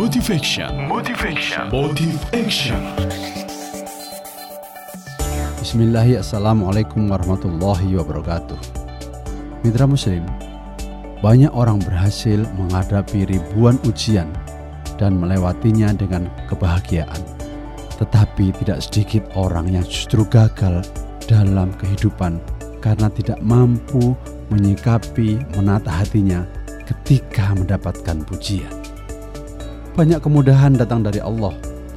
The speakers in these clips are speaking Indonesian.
Motivation. Motivation. Motive Action. Bismillahirrahmanirrahim. Assalamualaikum warahmatullahi wabarakatuh. Mitra Muslim, banyak orang berhasil menghadapi ribuan ujian dan melewatinya dengan kebahagiaan. Tetapi tidak sedikit orang yang justru gagal dalam kehidupan karena tidak mampu menyikapi menata hatinya ketika mendapatkan pujian. Banyak kemudahan datang dari Allah,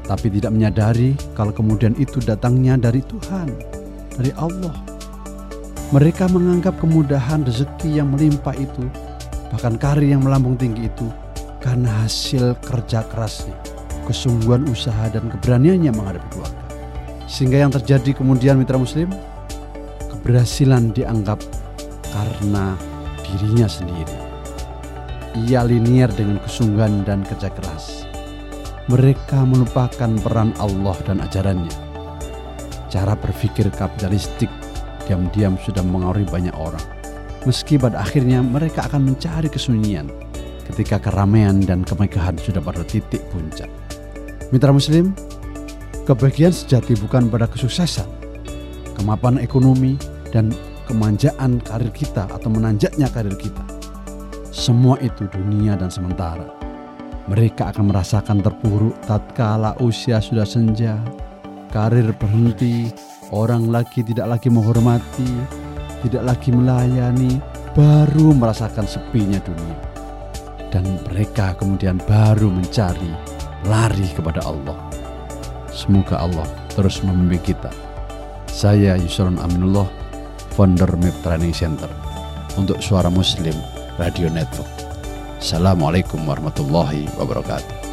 tapi tidak menyadari kalau kemudian itu datangnya dari Tuhan, dari Allah. Mereka menganggap kemudahan rezeki yang melimpah itu, bahkan karir yang melambung tinggi itu, karena hasil kerja kerasnya, kesungguhan usaha dan keberaniannya menghadapi keluarga. Sehingga yang terjadi kemudian mitra muslim, keberhasilan dianggap karena dirinya sendiri. Ia linier dengan kesungguhan dan kerja keras. Mereka melupakan peran Allah dan ajarannya. Cara berpikir kapitalistik diam-diam sudah mengaruhi banyak orang. Meski pada akhirnya mereka akan mencari kesunyian ketika keramaian dan kemegahan sudah pada titik puncak. Mitra Muslim, kebahagiaan sejati bukan pada kesuksesan, kemapanan ekonomi, dan kemanjaan karir kita atau menanjaknya karir kita. Semua itu dunia dan sementara. Mereka akan merasakan terpuruk tatkala usia sudah senja, karir berhenti, orang lagi tidak lagi menghormati, tidak lagi melayani, baru merasakan sepinya dunia. Dan mereka kemudian baru mencari lari kepada Allah. Semoga Allah terus membimbing kita. Saya Yusron Aminullah, founder MIP Training Center untuk Suara Muslim Radio Network. Assalamualaikum warahmatullahi wabarakatuh.